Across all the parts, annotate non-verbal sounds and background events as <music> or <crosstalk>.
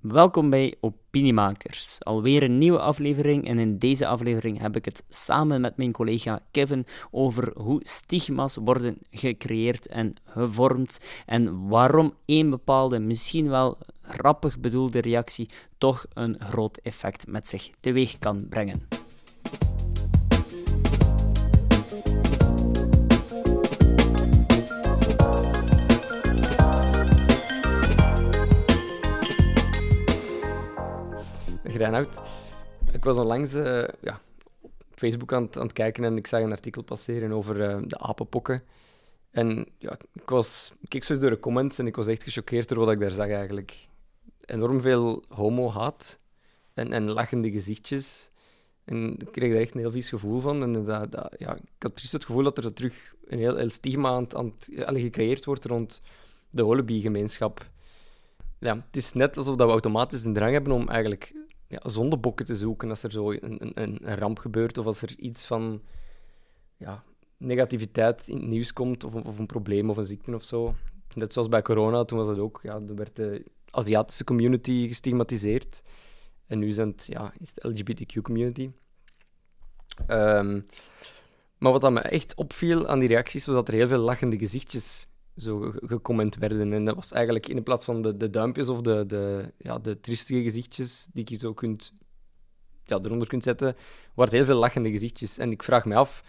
Welkom bij Opiniemakers. Alweer een nieuwe aflevering en in deze aflevering heb ik het samen met mijn collega Kevin over hoe stigma's worden gecreëerd en gevormd en waarom een bepaalde, misschien wel grappig bedoelde reactie toch een groot effect met zich teweeg kan brengen. Uit. Ik was onlangs uh, ja, op Facebook aan aan het, kijken en ik zag een artikel passeren over uh, de apenpokken. En ja, ik, was, ik keek zo eens door de comments en ik was echt gechoqueerd door wat ik daar zag eigenlijk. Enorm veel homo-haat en, en lachende gezichtjes. En ik kreeg daar echt een heel vies gevoel van. En dat, dat, ja, ik had precies het gevoel dat er terug een heel, heel stigma aan, aan gecreëerd wordt rond de Wallaby-gemeenschap. Ja, het is net alsof we automatisch een drang hebben om eigenlijk ja, zondebokken te zoeken als er zo een, een, een ramp gebeurt of als er iets van ja, negativiteit in het nieuws komt of, of een probleem of een ziekte of zo. Net zoals bij corona, toen was dat ook. Ja, dan werd de Aziatische community gestigmatiseerd. En nu zijn het, ja, is de LGBTQ-community. Ehm, maar wat dat me echt opviel aan die reacties, was dat er heel veel lachende gezichtjes zo gecomment werden. En dat was eigenlijk in plaats van de, de duimpjes of de, de, ja, de triestige gezichtjes die je zo kunt, ja, eronder kunt zetten, waren heel veel lachende gezichtjes. En ik vraag me af,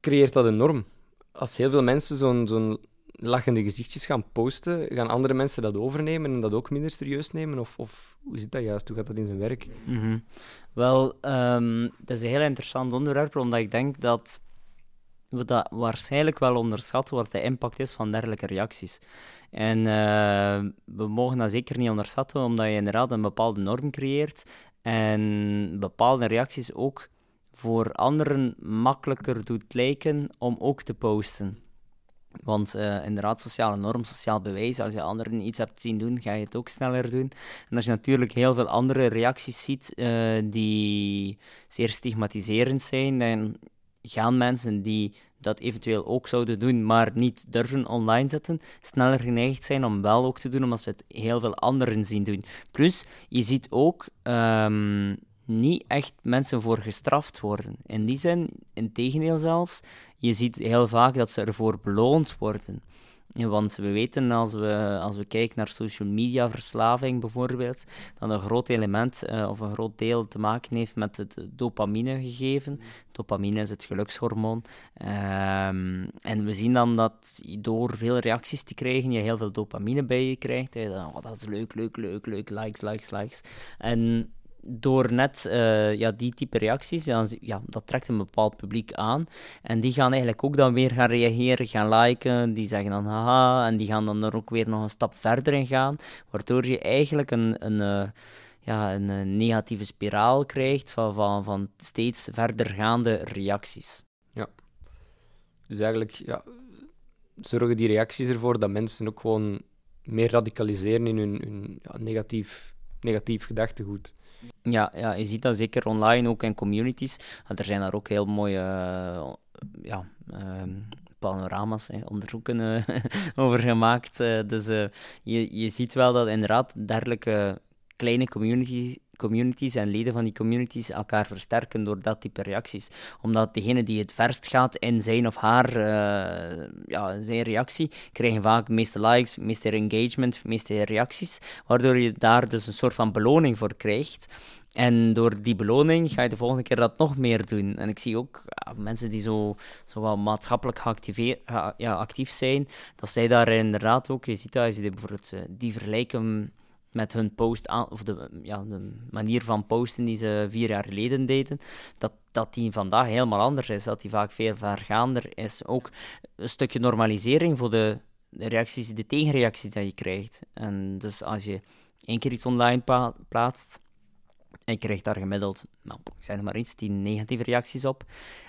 creëert dat een norm? Als heel veel mensen zo'n zo'n lachende gezichtjes gaan posten, gaan andere mensen dat overnemen en dat ook minder serieus nemen? Of, of hoe zit dat juist? Hoe gaat dat in zijn werk? Mhm. Wel, um, dat is een heel interessant onderwerp, omdat ik denk dat we dat waarschijnlijk wel onderschatten wat de impact is van dergelijke reacties. En uh, we mogen dat zeker niet onderschatten, omdat je inderdaad een bepaalde norm creëert en bepaalde reacties ook voor anderen makkelijker doet lijken om ook te posten. Want uh, inderdaad, sociale norm, sociaal bewijs, als je anderen iets hebt zien doen, ga je het ook sneller doen. En als je natuurlijk heel veel andere reacties ziet uh, die zeer stigmatiserend zijn, dan gaan mensen die dat eventueel ook zouden doen, maar niet durven online zetten, sneller geneigd zijn om wel ook te doen, omdat ze het heel veel anderen zien doen. Plus, je ziet ook um, niet echt mensen voor gestraft worden. In die zin, in tegendeel zelfs, je ziet heel vaak dat ze ervoor beloond worden. Want we weten als we, als we kijken naar social media verslaving bijvoorbeeld, dat een groot element uh, of een groot deel te maken heeft met het dopamine gegeven. Dopamine is het gelukshormoon. Um, en we zien dan dat door veel reacties te krijgen, je heel veel dopamine bij je krijgt. Hè. Oh, dat is leuk, leuk, leuk, leuk, likes, likes, likes. En door net uh, ja, die type reacties, dan, ja, dat trekt een bepaald publiek aan. En die gaan eigenlijk ook dan weer gaan reageren, gaan liken. Die zeggen dan haha, en die gaan dan er ook weer nog een stap verder in gaan. Waardoor je eigenlijk een, een, uh, ja, een negatieve spiraal krijgt van, van, van steeds verdergaande reacties. Ja. Dus eigenlijk ja, zorgen die reacties ervoor dat mensen ook gewoon meer radicaliseren in hun, hun ja, negatief, negatief gedachtegoed. Ja, ja, je ziet dat zeker online ook in communities. Er zijn daar ook heel mooie uh, ja, uh, panorama's, hè, onderzoeken uh, <laughs> over gemaakt. Eh, dus je, je ziet wel dat inderdaad dergelijke kleine communities communities en leden van die communities elkaar versterken door dat type reacties. Omdat degene die het verst gaat in zijn of haar uh, ja, zijn reactie, krijgen vaak de meeste likes, meeste engagement, meeste reacties, waardoor je daar dus een soort van beloning voor krijgt. En door die beloning ga je de volgende keer dat nog meer doen. En ik zie ook ja, mensen die zo, zo wat maatschappelijk ja, actief zijn, dat zij daar inderdaad ook, je ziet dat, als je bijvoorbeeld eh, die vergelijken met hun post aan, of de, ja, manier van posten die ze vier jaar geleden deden, dat, dat die vandaag helemaal anders is. Dat die vaak veel vergaander is. Ook een stukje normalisering voor de, de reacties, de tegenreacties die je krijgt. En dus als je één keer iets online plaatst, en je krijgt daar gemiddeld, nou, ik zeg maar iets, 10 negatieve reacties op.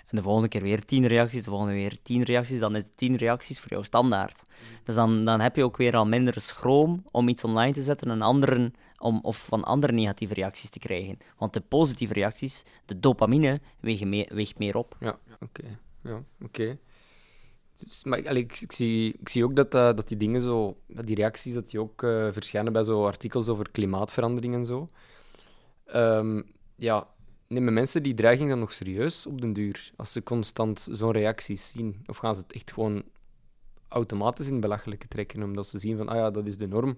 En de volgende keer weer 10 reacties, de volgende weer 10 reacties. Dan is het 10 reacties voor jou standaard. Dus dan, dan heb je ook weer al minder schroom om iets online te zetten en anderen, om, of van andere negatieve reacties te krijgen. Want de positieve reacties, de dopamine, wegen meer, weegt meer op. Ja, oké. Ja, oké. Dus, maar allee, ik, ik, zie, ik zie ook dat, uh, dat die dingen zo, die reacties, dat die ook uh, verschijnen bij zo artikels over klimaatverandering en zo. Um, ja, nemen mensen die dreiging dan nog serieus op den duur? Als ze constant zo'n reacties zien? Of gaan ze het echt gewoon automatisch in belachelijke trekken, omdat ze zien van, ah ja, dat is de norm?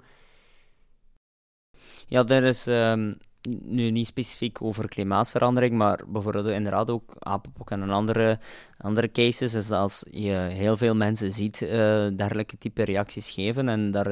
Ja, er is um, nu niet specifiek over klimaatverandering, maar bijvoorbeeld inderdaad ook apenpok en andere, andere cases, is dat als je heel veel mensen ziet uh, dergelijke type reacties geven en daar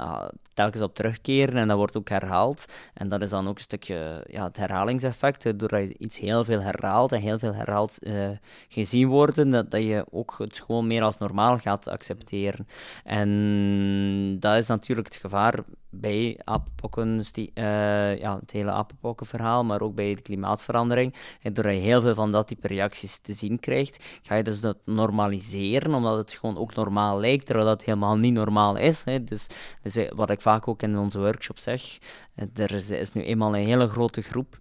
uh, telkens op terugkeren en dat wordt ook herhaald. En dat is dan ook een stukje ja, het herhalingseffect, doordat je iets heel veel herhaalt en heel veel herhaald uh, gezien worden, dat, dat je ook het gewoon meer als normaal gaat accepteren. En dat is natuurlijk het gevaar bij apenpokken, uh, ja, het hele apenpokkenverhaal, maar ook bij de klimaatverandering. En doordat je heel veel van dat type reacties te zien krijgt, ga je dus dat normaliseren, omdat het gewoon ook normaal lijkt, terwijl dat helemaal niet normaal is. Hè. Dus, dus eh, wat ik vaak ook in onze workshop zeg, eh, er is nu eenmaal een hele grote groep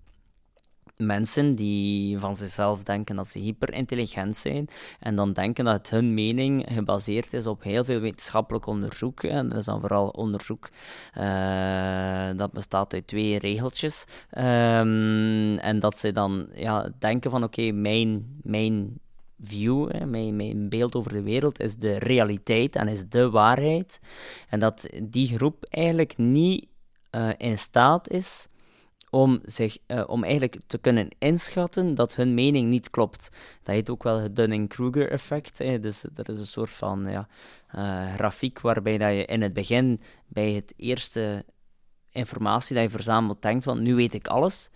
mensen die van zichzelf denken dat ze hyperintelligent zijn en dan denken dat hun mening gebaseerd is op heel veel wetenschappelijk onderzoek. En dat is dan vooral onderzoek uh, dat bestaat uit twee regeltjes. Um, en dat ze dan ja, denken van oké, mijn, mijn view, hè, mijn, mijn beeld over de wereld is de realiteit en is de waarheid. En dat die groep eigenlijk niet uh, in staat is om, zich, uh, om eigenlijk te kunnen inschatten dat hun mening niet klopt. Dat heet ook wel het Dunning-Kruger-effect. Dus er is een soort van ja, uh, grafiek waarbij dat je in het begin bij het eerste informatie dat je verzamelt denkt van nu weet ik alles,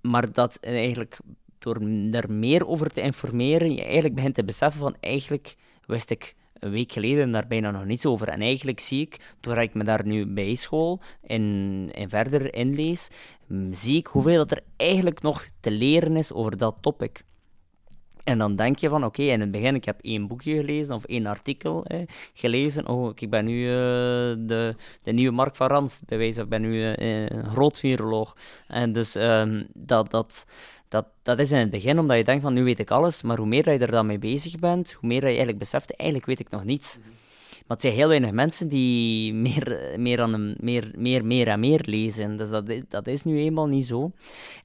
maar dat eigenlijk door er meer over te informeren je eigenlijk begint te beseffen van eigenlijk wist ik een week geleden daar bijna nog niets over. En eigenlijk zie ik, doordat ik me daar nu bij school en, en verder inlees, zie ik hoeveel dat er eigenlijk nog te leren is over dat topic. En dan denk je van, oké, in het begin, ik heb één boekje gelezen of één artikel gelezen. Oh, ik ben nu uh, de, de nieuwe Mark van Rans, bij wijze van, ik ben nu uh, een groot viroloog. En dus um, dat, dat, dat, dat is in het begin omdat je denkt van nu weet ik alles, maar hoe meer je er dan mee bezig bent, hoe meer dat je eigenlijk beseft, eigenlijk weet ik nog niets. Mhm. Maar het zijn heel weinig mensen die meer, meer, aan een, meer, meer, meer en meer lezen. Dus dat is, dat is nu eenmaal niet zo.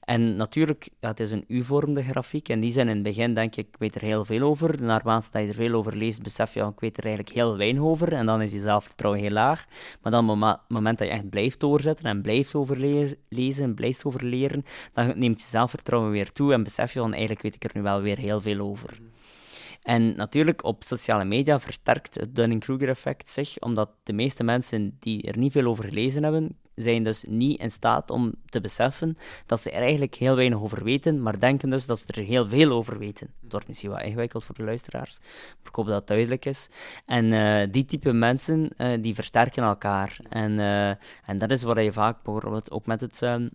En natuurlijk, het is een U-vormde grafiek. En die zijn in het begin, denk ik, ik weet er heel veel over. Naarmate dat je er veel over leest, besef je, ja, ik weet er eigenlijk heel weinig over. En dan is je zelfvertrouwen heel laag. Maar dan, op het moment dat je echt blijft doorzetten en blijft overlezen en blijft overleren, dan neemt je zelfvertrouwen weer toe en besef je van, eigenlijk weet ik er nu wel weer heel veel over. En natuurlijk, op sociale media versterkt het Dunning-Kruger-effect zich, omdat de meeste mensen die er niet veel over gelezen hebben, zijn dus niet in staat om te beseffen dat ze er eigenlijk heel weinig over weten, maar denken dus dat ze er heel veel over weten. Het wordt misschien wat ingewikkeld voor de luisteraars, maar ik hoop dat het duidelijk is. En uh, die type mensen, uh, die versterken elkaar. En, uh, en dat is wat je vaak bijvoorbeeld ook met het ehm,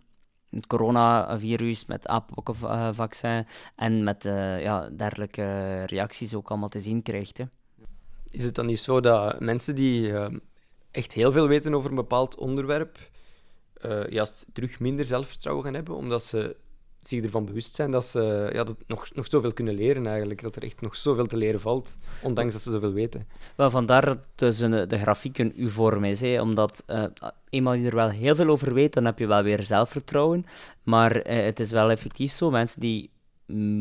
het coronavirus, met apenpokkenvaccin en met uh, ja, dergelijke reacties ook allemaal te zien krijgt. Is het dan niet zo dat mensen die uh, echt heel veel weten over een bepaald onderwerp, uh, juist terug minder zelfvertrouwen gaan hebben, omdat ze zich ervan bewust zijn dat ze ja, dat nog, nog zoveel kunnen leren eigenlijk. Dat er echt nog zoveel te leren valt, ondanks dat ze zoveel weten. Wel, vandaar dus de grafiek een U-vorm is. Hè, omdat uh, eenmaal je er wel heel veel over weet, dan heb je wel weer zelfvertrouwen. Maar uh, het is wel effectief zo, mensen die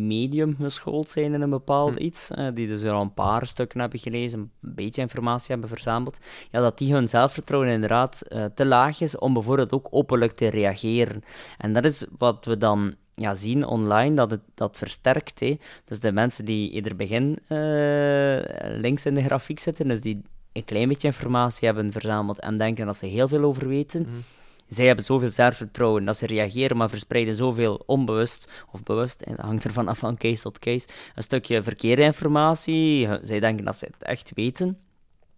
medium geschoold zijn in een bepaald hm. iets, uh, die dus al een paar stukken hebben gelezen, een beetje informatie hebben verzameld, ja, dat die hun zelfvertrouwen inderdaad uh, te laag is om bijvoorbeeld ook openlijk te reageren. En dat is wat we dan ja, zien online dat het dat versterkt. Hè. Dus de mensen die ieder begin uh, links in de grafiek zitten, dus die een klein beetje informatie hebben verzameld en denken dat ze heel veel over weten, mm. Zij hebben zoveel zelfvertrouwen dat ze reageren, maar verspreiden zoveel onbewust of bewust, en dat hangt ervan af van case tot case, een stukje verkeerde informatie. Zij denken dat ze het echt weten.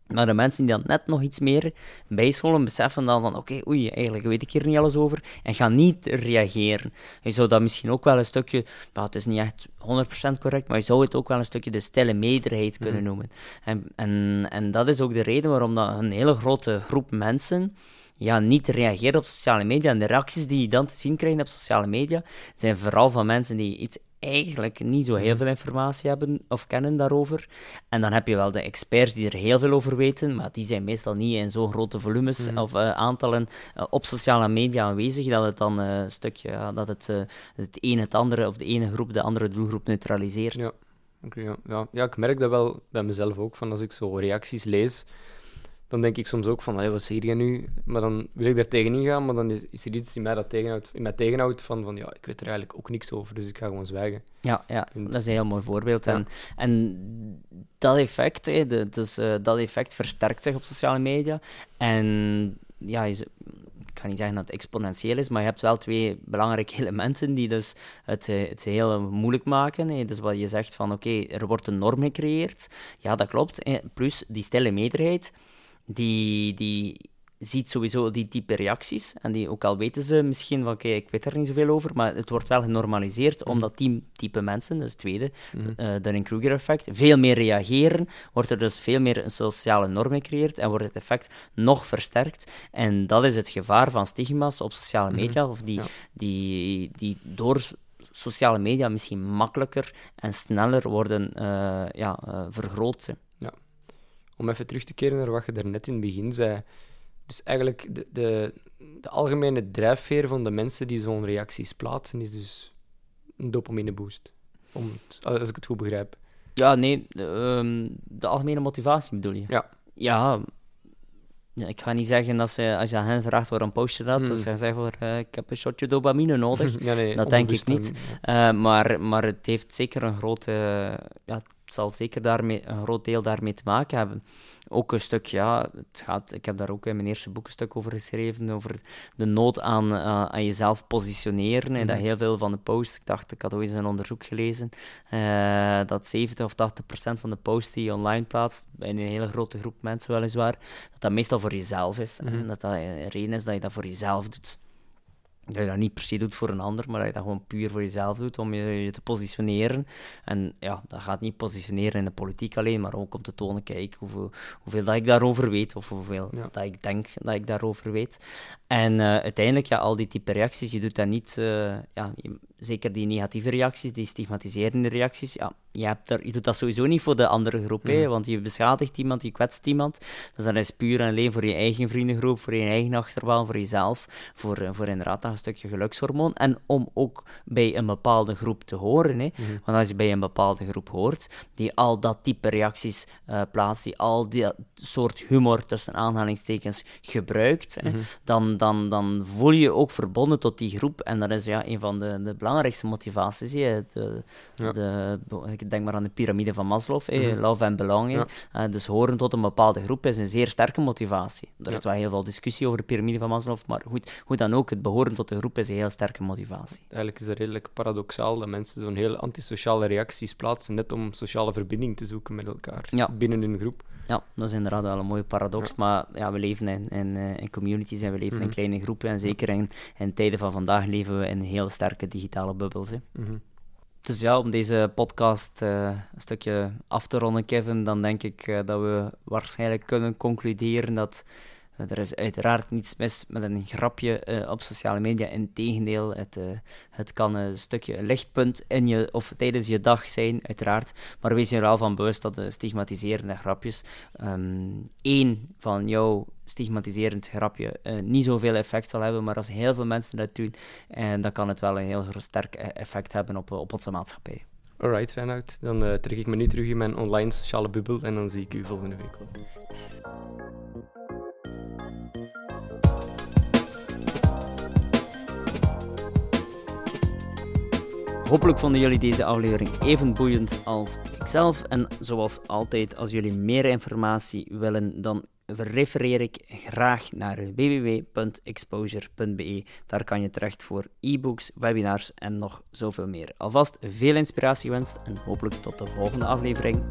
Maar de mensen die dan net nog iets meer bijscholen, beseffen dan van oké, oei, eigenlijk weet ik hier niet alles over en gaan niet reageren. Je zou dat misschien ook wel een stukje, nou, het is niet echt 100% correct, maar je zou het ook wel een stukje de stille meerderheid kunnen mhm. noemen. En, en, en dat is ook de reden waarom dat een hele grote groep mensen ja, niet reageren op sociale media. En de reacties die je dan te zien krijgt op sociale media, zijn vooral van mensen die iets eigenlijk niet zo heel veel informatie hebben of kennen daarover. En dan heb je wel de experts die er heel veel over weten, maar die zijn meestal niet in zo'n grote volumes Mhm. of eh, aantallen eh, op sociale media aanwezig, dat het dan eh, een stukje, ja, dat het, het een het andere, of de ene groep de andere doelgroep neutraliseert. Ja. Ja. Ja. ja, ik merk dat wel bij mezelf ook, van als ik zo reacties lees, dan denk ik soms ook van, "Allee, wat zeg je nu? Maar dan wil ik daar tegenin gaan, maar dan is, is er iets in mij dat tegenhoudt, in mij tegenhoudt van, van, ja, ik weet er eigenlijk ook niks over, dus ik ga gewoon zwijgen. Ja, ja, En- dat is een heel mooi voorbeeld. Ja. En, en dat effect, hè, de, dus, eh, dat effect versterkt zich op sociale media. En ja, je, ik ga niet zeggen dat het exponentieel is, maar je hebt wel twee belangrijke <laughs> elementen die dus het, eh, het heel moeilijk maken. Dus wat je zegt van, oké, er wordt een norm gecreëerd. Ja, dat klopt. Plus, die stille meerderheid, die... die ziet sowieso die type reacties. En die, ook al weten ze misschien van, oké, ik weet er niet zoveel over, maar het wordt wel genormaliseerd, omdat die type mensen, dus het tweede, Mhm. eh Dunning-Kruger-effect, veel meer reageren, wordt er dus veel meer een sociale norm gecreëerd en wordt het effect nog versterkt. En dat is het gevaar van stigma's op sociale Mhm. media, of die, Ja. die, die door sociale media misschien makkelijker en sneller worden eh, ja, eh, vergroot. Om even terug te keren naar wat je daarnet in het begin zei. Dus eigenlijk, de, de, de algemene drijfveer van de mensen die zo'n reacties plaatsen, is dus een dopamine boost. Om het- als ik het goed begrijp. Ja, nee, ehm, de algemene motivatie bedoel je? Ja. Ja, ja, ik ga niet zeggen dat ze, als je aan hen vraagt waarom post je dat, Hmm. dat ze gaan zeggen voor, eh, ik heb een shotje dopamine nodig. <laughs> ja, nee, Dat denk ik niet. Eh, maar, maar het heeft zeker een grote, ja, zal zeker daarmee, een groot deel daarmee te maken hebben. Ook een stuk, ja, het gaat, ik heb daar ook in mijn eerste boek een stuk over geschreven, over de nood aan, eh, aan jezelf positioneren. En dat Mhm. heel veel van de posts, ik dacht, ik had ooit eens een onderzoek gelezen, eh, dat 70 of 80 procent van de posts die je online plaatst, bij een hele grote groep mensen weliswaar, dat dat meestal voor jezelf is. Mhm. En dat dat een reden is dat je dat voor jezelf doet. Dat je dat niet per se doet voor een ander, maar dat je dat gewoon puur voor jezelf doet, om je, je te positioneren. En ja, dat gaat niet positioneren in de politiek alleen, maar ook om te tonen, kijk, hoeveel, hoeveel dat ik daarover weet, of hoeveel Ja. dat ik denk dat ik daarover weet. En eh, uiteindelijk, ja, al die type reacties, je doet dat niet, eh, ja, je- zeker die negatieve reacties, die stigmatiserende reacties, ja, je, hebt er, je doet dat sowieso niet voor de andere groep, hè, Mhm. want je beschadigt iemand, je kwetst iemand. Dus dat is puur en alleen voor je eigen vriendengroep, voor je eigen achterban, voor jezelf, voor, eh, voor inderdaad dat een stukje gelukshormoon. En om ook bij een bepaalde groep te horen, hè, Mhm. want als je bij een bepaalde groep hoort, die al dat type reacties plaatst, die al die soort humor tussen aanhalingstekens gebruikt, hè, Mhm. dan, dan, dan voel je je ook verbonden tot die groep. En dat is ja, een van de, de belangrijkste motivaties. hè. De, Ja. de, ik denk maar aan de piramide van Maslow, hè, Mhm. love en belonging. Ja. Eh, dus horen tot een bepaalde groep is een zeer sterke motivatie. Er is wel heel veel discussie over de piramide van Maslow, maar goed, hoe dan ook, het behoren tot de groep is een heel sterke motivatie. Eigenlijk is het redelijk paradoxaal dat mensen zo'n heel antisociale reacties plaatsen, net om sociale verbinding te zoeken met elkaar binnen hun groep. Ja, dat is inderdaad wel een mooie paradox, Ja. maar ja, we leven in, in, eh, in communities en we leven in Mhm. kleine groepen. En zeker in, in tijden van vandaag leven we in heel sterke digitale bubbels. Hè. Mhm. Dus ja, om deze podcast eh, een stukje af te ronden, Kevin, dan denk ik eh, dat we waarschijnlijk kunnen concluderen dat er is uiteraard niets mis met een grapje eh, op sociale media. Integendeel, het, eh, het kan een stukje lichtpunt in je, of tijdens je dag zijn, uiteraard. Maar wees je er wel van bewust dat de stigmatiserende grapjes ehm, één van jouw stigmatiserend grapje eh, niet zoveel effect zal hebben, maar als heel veel mensen dat doen, en dan kan het wel een heel sterk e- effect hebben op, op onze maatschappij. Alright, Reinoud. Dan eh, trek ik me nu terug in mijn online sociale bubbel en dan zie ik u volgende week wel. Hopelijk vonden jullie deze aflevering even boeiend als ikzelf. En zoals altijd, als jullie meer informatie willen, dan refereer ik graag naar www.exposure.be. Daar kan je terecht voor e-books, webinars en nog zoveel meer. Alvast veel inspiratie gewenst en hopelijk tot de volgende aflevering.